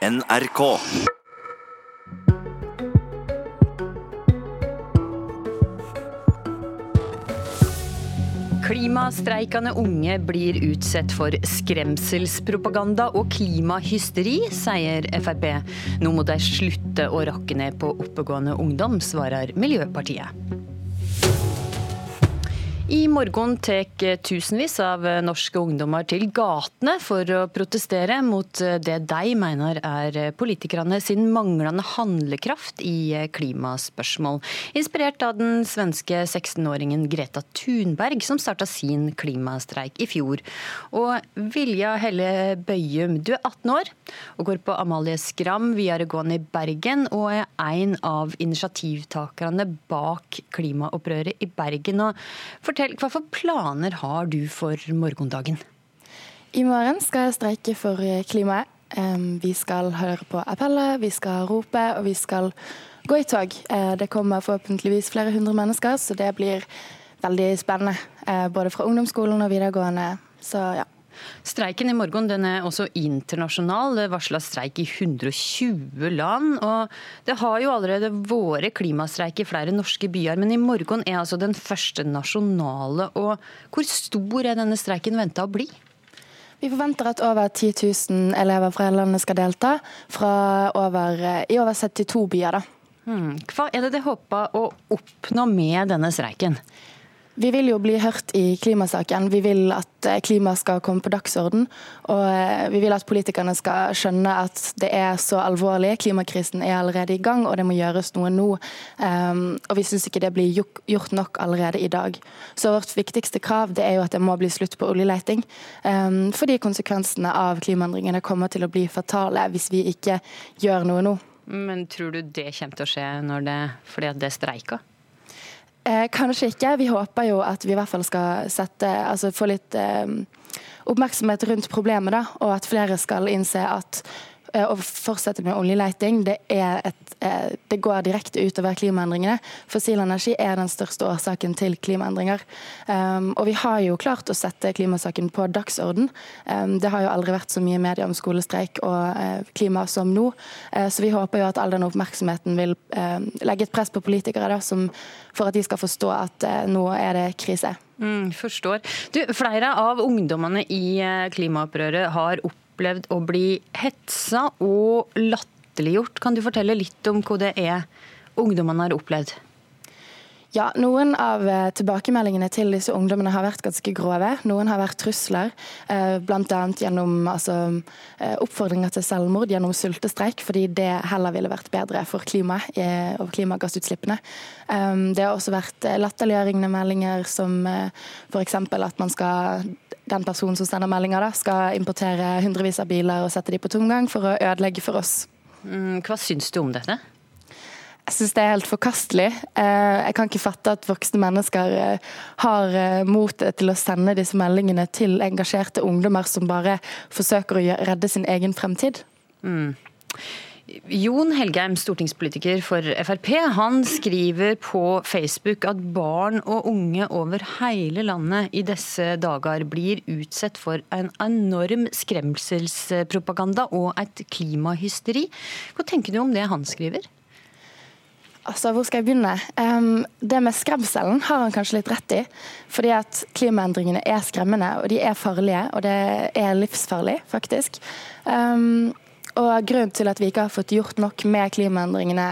NRK. Klimastreikende unge blir utsatt for skremselspropaganda og klimahysteri, sier Frp. Nå må de slutte å rakke ned på oppegående ungdom, svarer Miljøpartiet. I morgen tar tusenvis av norske ungdommer til gatene for å protestere mot det de mener er politikerne sin manglende handlekraft i klimaspørsmål. Inspirert av den svenske 16-åringen Greta Thunberg, som starta sin klimastreik i fjor. Og Vilja Helle Bøyum, du er 18 år og går på Amalie Skram videregående i Bergen, og er en av initiativtakerne bak klimaopprøret i Bergen. Og fortell Fortell, Hva for planer har du for morgendagen? I morgen skal jeg streike for klimaet. Vi skal høre på appellet, vi skal rope og vi skal gå i tog. Eh, det kommer forhåpentligvis flere hundre mennesker, så det blir veldig spennende. Eh, både fra ungdomsskolen og videregående. Så ja. Streiken i morgen den er også internasjonal. Det er varsla streik i 120 land. og Det har jo allerede vært klimastreik i flere norske byer, men i morgen er altså den første nasjonale. og Hvor stor er denne streiken venta å bli? Vi forventer at over 10 000 elever fra hele landet skal delta, over, i over 72 byer. da. Hmm. Hva er det de håper å oppnå med denne streiken? Vi vil jo bli hørt i klimasaken. Vi vil at eh, klima skal komme på dagsorden. Og eh, vi vil at politikerne skal skjønne at det er så alvorlig. Klimakrisen er allerede i gang, og det må gjøres noe nå. Um, og vi syns ikke det blir gjort nok allerede i dag. Så vårt viktigste krav det er jo at det må bli slutt på oljeleting. Um, fordi konsekvensene av klimaendringene kommer til å bli fatale hvis vi ikke gjør noe nå. Men tror du det kommer til å skje når det, fordi at det er streiker? Eh, kanskje ikke. Vi håper jo at vi i hvert fall skal sette, altså få litt eh, oppmerksomhet rundt problemet, da, og at flere skal innse at å fortsette med oljeleiting, det, et, eh, det, går direkte utover klimaendringene. Fossil energi er den største årsaken til klimaendringer. Um, og vi har jo klart å sette klimasaken på dagsorden. Um, det har jo aldri vært så mye media om skolestreik og uh, klima som nå. Så vi håper jo at all den oppmerksomheten vil uh, legge et press på politikere da, som, for at de skal forstå at nå er det krise. Mm, forstår. Du, flere av ungdommene i klimaopprøret har opp opplevd å bli hetsa og latterliggjort. Kan du fortelle litt om hva det er ungdommene har opplevd? Ja, Noen av eh, tilbakemeldingene til disse ungdommene har vært ganske grove. Noen har vært trusler, eh, bl.a. gjennom altså, eh, oppfordringer til selvmord gjennom sultestreik, fordi det heller ville vært bedre for klimaet og klimagassutslippene. Det har også vært latterliggjørende meldinger som f.eks. at man skal den personen som sender meldinger, skal importere hundrevis av biler og sette de på tomgang for å ødelegge for oss. Mm, hva syns du om dette? Jeg syns det er helt forkastelig. Eh, jeg kan ikke fatte at voksne mennesker eh, har eh, motet til å sende disse meldingene til engasjerte ungdommer som bare forsøker å redde sin egen fremtid. Mm. Jon Helgheim, stortingspolitiker for Frp, han skriver på Facebook at barn og unge over hele landet i disse dager blir utsatt for en enorm skremselspropaganda og et klimahysteri. Hva tenker du om det han skriver? Altså, Hvor skal jeg begynne? Um, det med skremselen har han kanskje litt rett i. Fordi at klimaendringene er skremmende, og de er farlige. Og det er livsfarlig, faktisk. Um, og Grunnen til at vi ikke har fått gjort nok med klimaendringene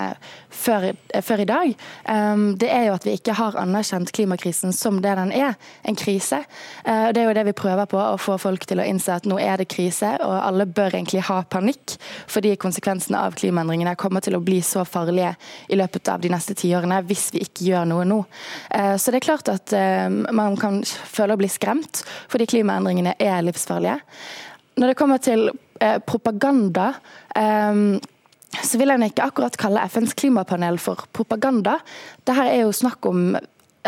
før, før i dag, um, det er jo at vi ikke har anerkjent klimakrisen som det den er, en krise. Uh, det er jo det vi prøver på, å få folk til å innse at nå er det krise, og alle bør egentlig ha panikk, fordi konsekvensene av klimaendringene kommer til å bli så farlige i løpet av de neste tiårene hvis vi ikke gjør noe nå. Uh, så det er klart at uh, man kan føle å bli skremt, fordi klimaendringene er livsfarlige. Når det kommer til Eh, propaganda. Um, så vil jeg ikke akkurat kalle FNs klimapanel for propaganda. Dette er jo snakk om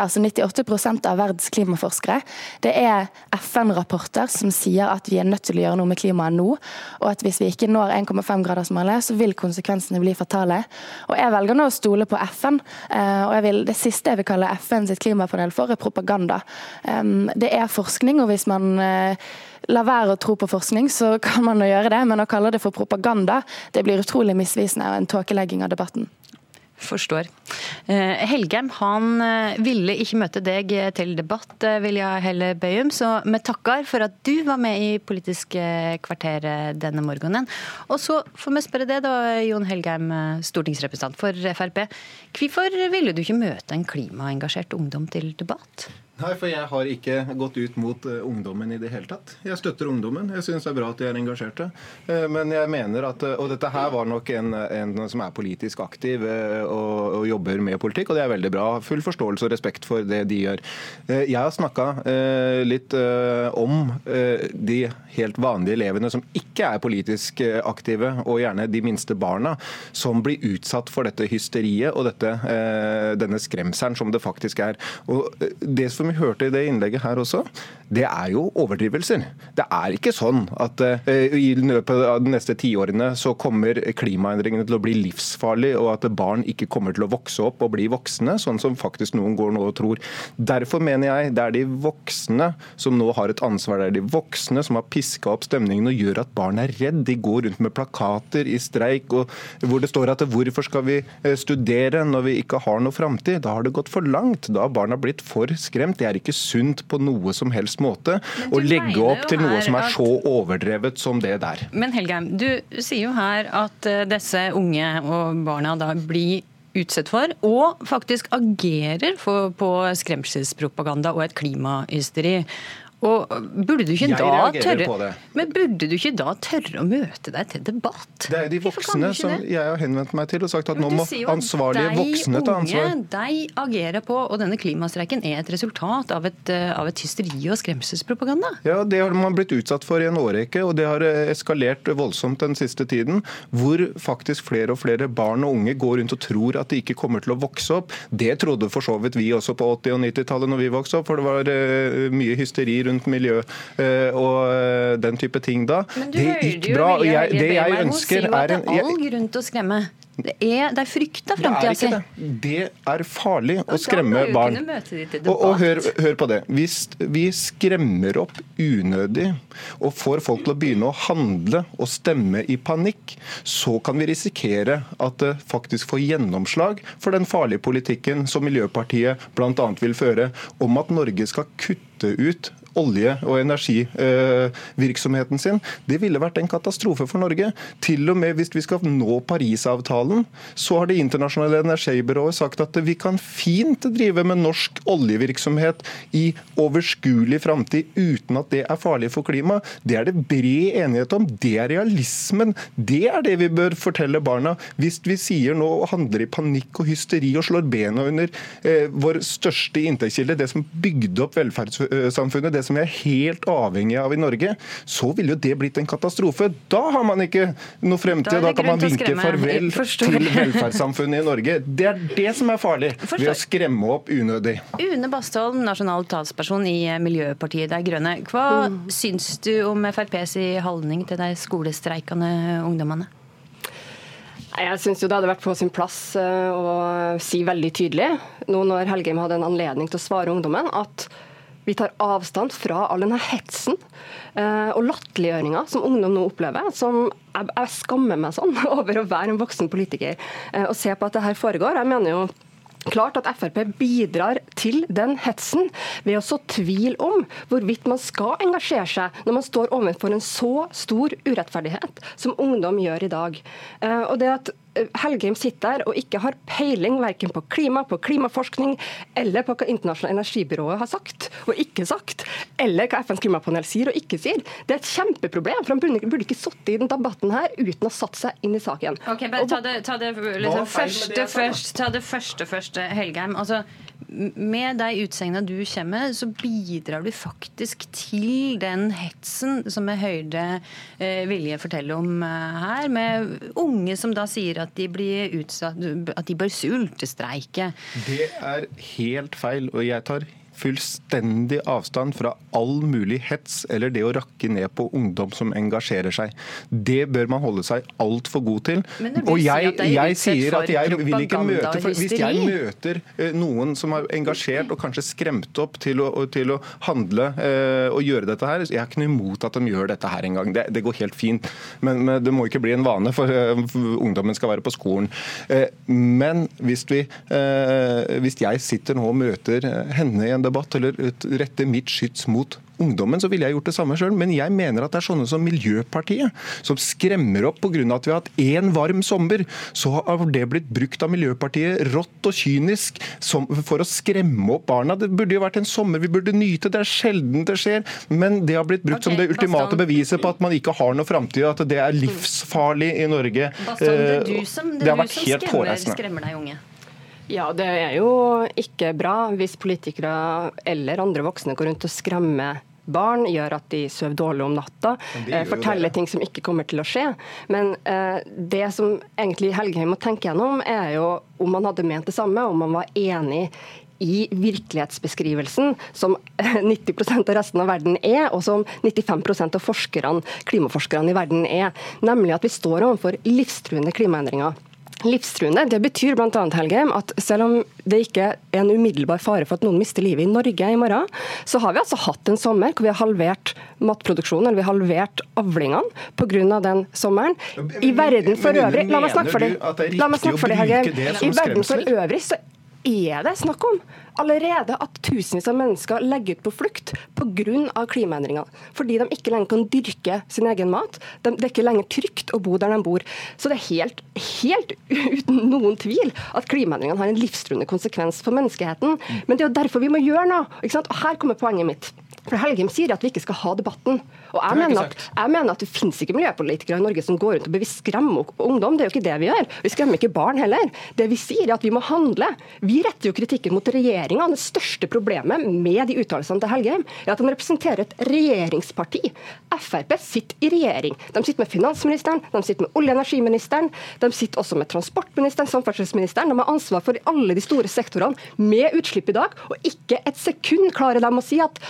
altså 98% av verdens klimaforskere. Det er FN-rapporter som sier at vi er nødt til å gjøre noe med klimaet nå. Og at hvis vi ikke når 1,5-gradersmålet, så vil konsekvensene bli fatale. Og Jeg velger nå å stole på FN. og og vil, Det siste jeg vil kalle FN sitt klimapanel for, er propaganda. Det er forskning, og hvis man la være å tro på forskning, så kan man jo gjøre det. Men å kalle det for propaganda, det blir utrolig misvisende og en tåkelegging av debatten. Forstår. Eh, Helgheim han eh, ville ikke møte deg til debatt, eh, Vilja Helle Bøyum, så vi takker for at du var med i Politisk kvarter denne morgenen. Og så får vi spørre deg da, Jon Helgheim, stortingsrepresentant for Frp. Hvorfor ville du ikke møte en klimaengasjert ungdom til debatt? Nei, for jeg har ikke gått ut mot uh, ungdommen i det hele tatt. Jeg støtter ungdommen. Jeg syns det er bra at de er engasjerte. Uh, men jeg mener at uh, Og dette her var nok en, en som er politisk aktiv og, og, jobber med politikk, og det er veldig bra. Full forståelse og respekt for det de gjør. jeg har snakka litt om de helt vanlige elevene som ikke er politisk aktive, og gjerne de minste barna, som blir utsatt for dette hysteriet og dette, denne skremselen som det faktisk er. Og det som vi hørte i det innlegget her også, det er jo overdrivelser. Det er ikke sånn at uh, i løpet av de neste tiårene så kommer klimaendringene til å bli livsfarlige, og at barn ikke kommer til å vokse opp og bli voksne, sånn som faktisk noen går nå og tror. Derfor mener jeg det er de voksne som nå har et ansvar. Det er de voksne som har piska opp stemningen og gjør at barn er redd. De går rundt med plakater i streik og hvor det står at hvorfor skal vi eh, studere når vi ikke har noe framtid? Da har det gått for langt. Da har barna blitt for skremt. Det er ikke sunt på noe som helst måte å legge opp til noe som er så overdrevet som det der. Men Helgheim, du sier jo her at eh, disse unge og barna da blir utsatt for, og faktisk agerer for, på skremselspropaganda og et klimahysteri. Og burde du ikke da tørre Men burde du ikke da tørre å møte deg til debatt? Det er de voksne som jeg har henvendt meg til og sagt at nå må ansvarlige voksne ta ansvar. De agerer på, og denne klimastreiken er et resultat av et, eh, av et hysteri og skremselspropaganda? Ja, det har man blitt utsatt for i en årrekke, og det har eh, eskalert voldsomt den siste tiden. Hvor faktisk flere og flere barn og unge går rundt og tror at de ikke kommer til å vokse opp. Det trodde for så vidt vi også på 80- og 90-tallet når vi vokste opp, for det var uh, mye hysteri rundt rundt miljø eh, og eh, den type ting da. Det gikk bra. og jeg, det jeg ønsker er en... All grunn til å skremme. Det er, det er frykta framtida si. Det. det er farlig å skremme barn. Og, og hør, hør, på det. Hvis vi skremmer opp unødig og får folk til å begynne å handle og stemme i panikk, så kan vi risikere at det faktisk får gjennomslag for den farlige politikken som Miljøpartiet bl.a. vil føre, om at Norge skal kutte ut olje- og energivirksomheten sin. Det ville vært en katastrofe for Norge. Til og med hvis vi skal nå Parisavtalen, så har Det internasjonale energibyrået sagt at vi kan fint drive med norsk oljevirksomhet i overskuelig framtid uten at det er farlig for klimaet. Det er det bred enighet om. Det er realismen. Det er det vi bør fortelle barna. Hvis vi sier nå og handler i panikk og hysteri og slår bena under eh, vår største inntektskilde, det som bygde opp velferdssamfunnet, det som vi er helt avhengig av i Norge, så ville jo det blitt en katastrofe. Da har man ikke noe fremtid. Da, da kan man vinke farvel til velferdssamfunnet i Norge. Det er det som er farlig, ved å skremme opp unødig. Une Bastholm, nasjonal talsperson i Miljøpartiet De Grønne. Hva mm. syns du om FrPs holdning til de skolestreikende ungdommene? Jeg syns det hadde vært på sin plass eh, å si veldig tydelig, nå når Helgheim hadde en anledning til å svare ungdommen, at vi tar avstand fra all denne hetsen eh, og latterliggjøringa som ungdom nå opplever. som jeg, jeg, skammer meg sånn over å være en voksen politiker eh, og se på at det her foregår. Jeg mener jo klart at Frp bidrar til den hetsen ved å så tvil om hvorvidt man skal engasjere seg når man står overfor en så stor urettferdighet som ungdom gjør i dag. Uh, og det at Helgheim sitter der og ikke har peiling verken på klima, på klimaforskning eller på hva internasjonale energibyrået har sagt og ikke sagt, eller hva FNs klimapanel sier og ikke sier. Det er et kjempeproblem, for han burde, ikke sittet i den debatten her uten å ha satt seg inn i saken. Ok, bare Ta det, ta det, liksom, første, først, ta det første første, Helgheim. Altså, med de utsegnene du kommer med, så bidrar du faktisk til den hetsen som jeg hørte eh, Vilje fortelle om eh, her, med unge som da sier at de blir utsatt, at de bør sultestreike. Det er helt feil, og jeg tar fullstendig avstand fra all mulig hets eller det å rakke ned på ungdom som engasjerer seg. Det bør man holde seg altfor god til. Og jeg, jeg sier at jeg vil ikke møte for Hvis jeg møter eh, noen som har engasjert og kanskje skremt opp til å, til å handle eh, og gjøre dette her, jeg har ikke noe imot at de gjør dette her engang. Det, det går helt fint. Men, men, det må ikke bli en vane, for, uh, ungdommen skal være på skolen. Men hvis, vi, hvis jeg sitter nå og møter henne i en debatt, eller rette mitt skyts mot ungdommen, så ville jeg gjort det samme sjøl. Men jeg mener at det er sånne som Miljøpartiet, som skremmer opp pga. at vi har hatt én varm sommer. Så har det blitt brukt av Miljøpartiet rått og kynisk som, for å skremme opp barna. Det burde jo vært en sommer vi burde nyte. Det er sjelden det skjer. Men det har blitt brukt okay, som det ultimate beviset på at man ikke har noe framtid, at det er livsfarlig i Norge. Bastan, det er du som, det det du som skremmer, skremmer deg, unge. Ja, Det er jo ikke bra hvis politikere eller andre voksne går rundt og skremmer barn, gjør at de sover dårlig om natta, eh, forteller ting som ikke kommer til å skje. Men eh, det som egentlig Helgheim må tenke gjennom, er jo om man hadde ment det samme, om man var enig i virkelighetsbeskrivelsen som 90% av resten av verden er, og som 95% av klimaforskerne i verden er. Nemlig at vi står overfor livstruende klimaendringer livstruende. Det betyr bl.a. At selv om det ikke er en umiddelbar fare for at noen mister livet i Norge i morgen, så har vi altså hatt en sommer hvor vi har halvert matproduksjonen, eller vi har halvert avlingene pga. den sommeren. I verden for øvrig La meg snakke for det. La meg snakke for det, Helgheim. I verden for øvrig så er det snakk om allerede at tusenvis av mennesker legger ut på flukt pga. klimaendringene. Fordi de ikke lenger kan dyrke sin egen mat. det er ikke lenger trygt å bo der de bor. Så det er helt, helt uten noen tvil at klimaendringene har en livstruende konsekvens for menneskeheten. Men det er jo derfor vi må gjøre noe. Og her kommer poenget mitt. For Helgheim sier at vi ikke skal ha debatten. Og jeg, mener at, jeg mener at, det finnes ikke miljøpolitikere i Norge som går rundt og bevisst skremmer ungdom. Det er jo ikke det vi gjør. Vi skremmer ikke barn heller. Det vi sier er at vi må handle. Vi retter jo kritikken mot regjeringa. Det største problemet med de uttalelsene til Helgheim er at han representerer et regjeringsparti. Frp sitter i regjering. De sitter med finansministeren, de sitter med olje- og energiministeren, de sitter også med transportministeren, samferdselsministeren. De har ansvar for alle de store sektorene med utslipp i dag, og ikke et sekund klarer de å si at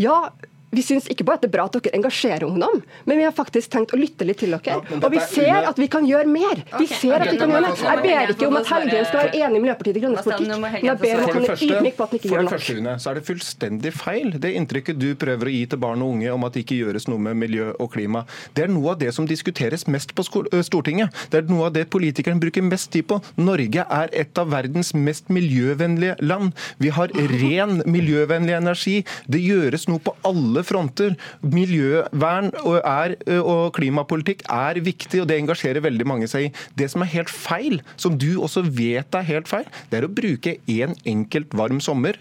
ja, Ja, vi syns ikke bare at det er bra at dere engasjerer ungdom, men vi har faktisk tenkt å lytte litt til dere. Ja, og vi ser at vi kan gjøre mer. Vi okay. ser at vi kan gjøre mer. Jeg ber ikke om at Helgheim skal være enig i Miljøpartiet De Grønnes politikk, men jeg ber om at han er ydmyk på at han ikke gjør nok. For det første, så er det fullstendig feil, det inntrykket du prøver å gi til barn og unge om at det ikke gjøres noe med miljø og klima. Det er noe av det som diskuteres mest på Stortinget. Det er noe av det politikerne bruker mest tid på. Norge er et av verdens mest miljøvennlige land. Vi har ren miljøvennlig energi. Det gjøres noe på alle alle fronter. Miljøvern og, er, og, klimapolitikk er viktig, og det engasjerer veldig mange seg i. Det som er helt feil, som du også vet er helt feil, det er å bruke en enkelt varm sommer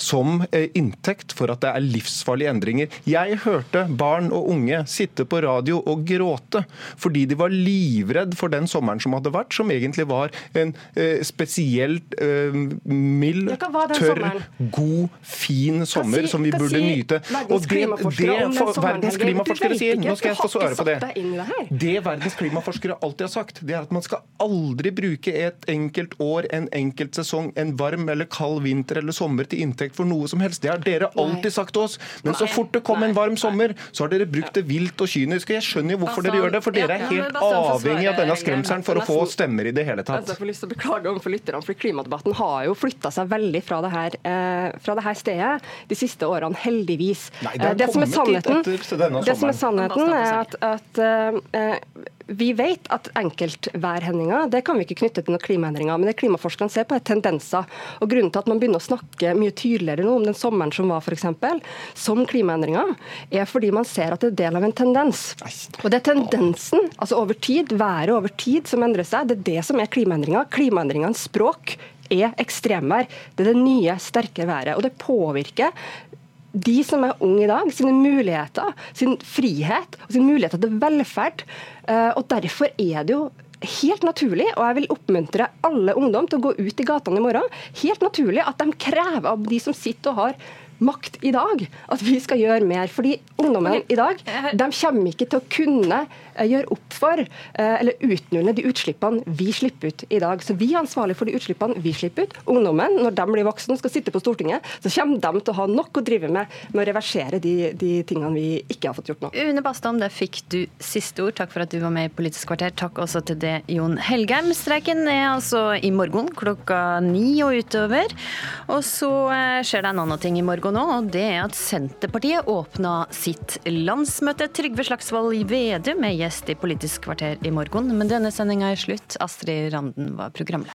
som inntekt for at det er livsfarlige endringer. Jeg hørte barn og unge sitte på radio og gråte fordi de var livredd for den sommeren som hadde vært, som egentlig var en eh, spesielt eh, mild, tørr, god, fin sommer si, som vi burde si, nyte. Og det det, det verdens klimaforskere sier, nå skal jeg få svare på det. Det verdens klimaforskere alltid har sagt, det er at man skal aldri bruke et enkelt år, en enkelt sesong, en varm eller kald vinter eller sommer til inntekt for noe som helst. Det har dere alltid sagt til oss. Men så fort det kom en varm sommer, så har dere brukt det vilt og kynisk. Jeg skjønner jo hvorfor dere gjør det, for dere er helt avhengig av denne skremselen for å få stemmer i det hele tatt. Jeg får lyst til å beklage overfor lytterne, for klimadebatten har jo flytta seg veldig fra det, her, eh, fra det her stedet de siste årene, heldigvis. Nei, det, det som er sannheten, det som er sannheten er at, at uh, vi vet at enkeltværhendinger det kan vi ikke knytte til noen klimaendringer. Men det klimaforskerne ser på, er tendenser. Og Grunnen til at man begynner å snakke mye tydeligere nå om den sommeren som var, f.eks., som klimaendringer, er fordi man ser at det er del av en tendens. Og det er tendensen, altså over tid, været over tid, som endrer seg. Det er det som er klimaendringer. Klimaendringenes språk er ekstremvær. Det er det nye, sterke været. Og det påvirker de som er unge i dag, sine muligheter, sin frihet og sin muligheter til velferd. Eh, og Derfor er det jo helt naturlig, og jeg vil oppmuntre alle ungdom til å gå ut i gatene i morgen, helt naturlig at de krever av de som sitter og har makt i dag at vi skal gjøre mer. Fordi ungdommen i dag de kommer ikke til å kunne gjøre opp for eh, eller utnulle de utslippene vi slipper ut i dag. Så vi er ansvarlig for de utslippene vi slipper ut. Ungdommen, når de blir voksne og skal sitte på Stortinget, så kommer de til å ha nok å drive med med å reversere de, de tingene vi ikke har fått gjort nå. Une Bastholm, der fikk du siste ord. Takk for at du var med i Politisk kvarter. Takk også til det, Jon Helgheim. Streiken er altså i morgen klokka ni og utover. Og så eh, skjer det en annen ting i morgen òg, og det er at Senterpartiet åpna sitt landsmøte. Trygve Slagsvold Vedum er gjest i Politisk kvarter i morgen. Men denne sendinga er slutt. Astrid Randen var programleder.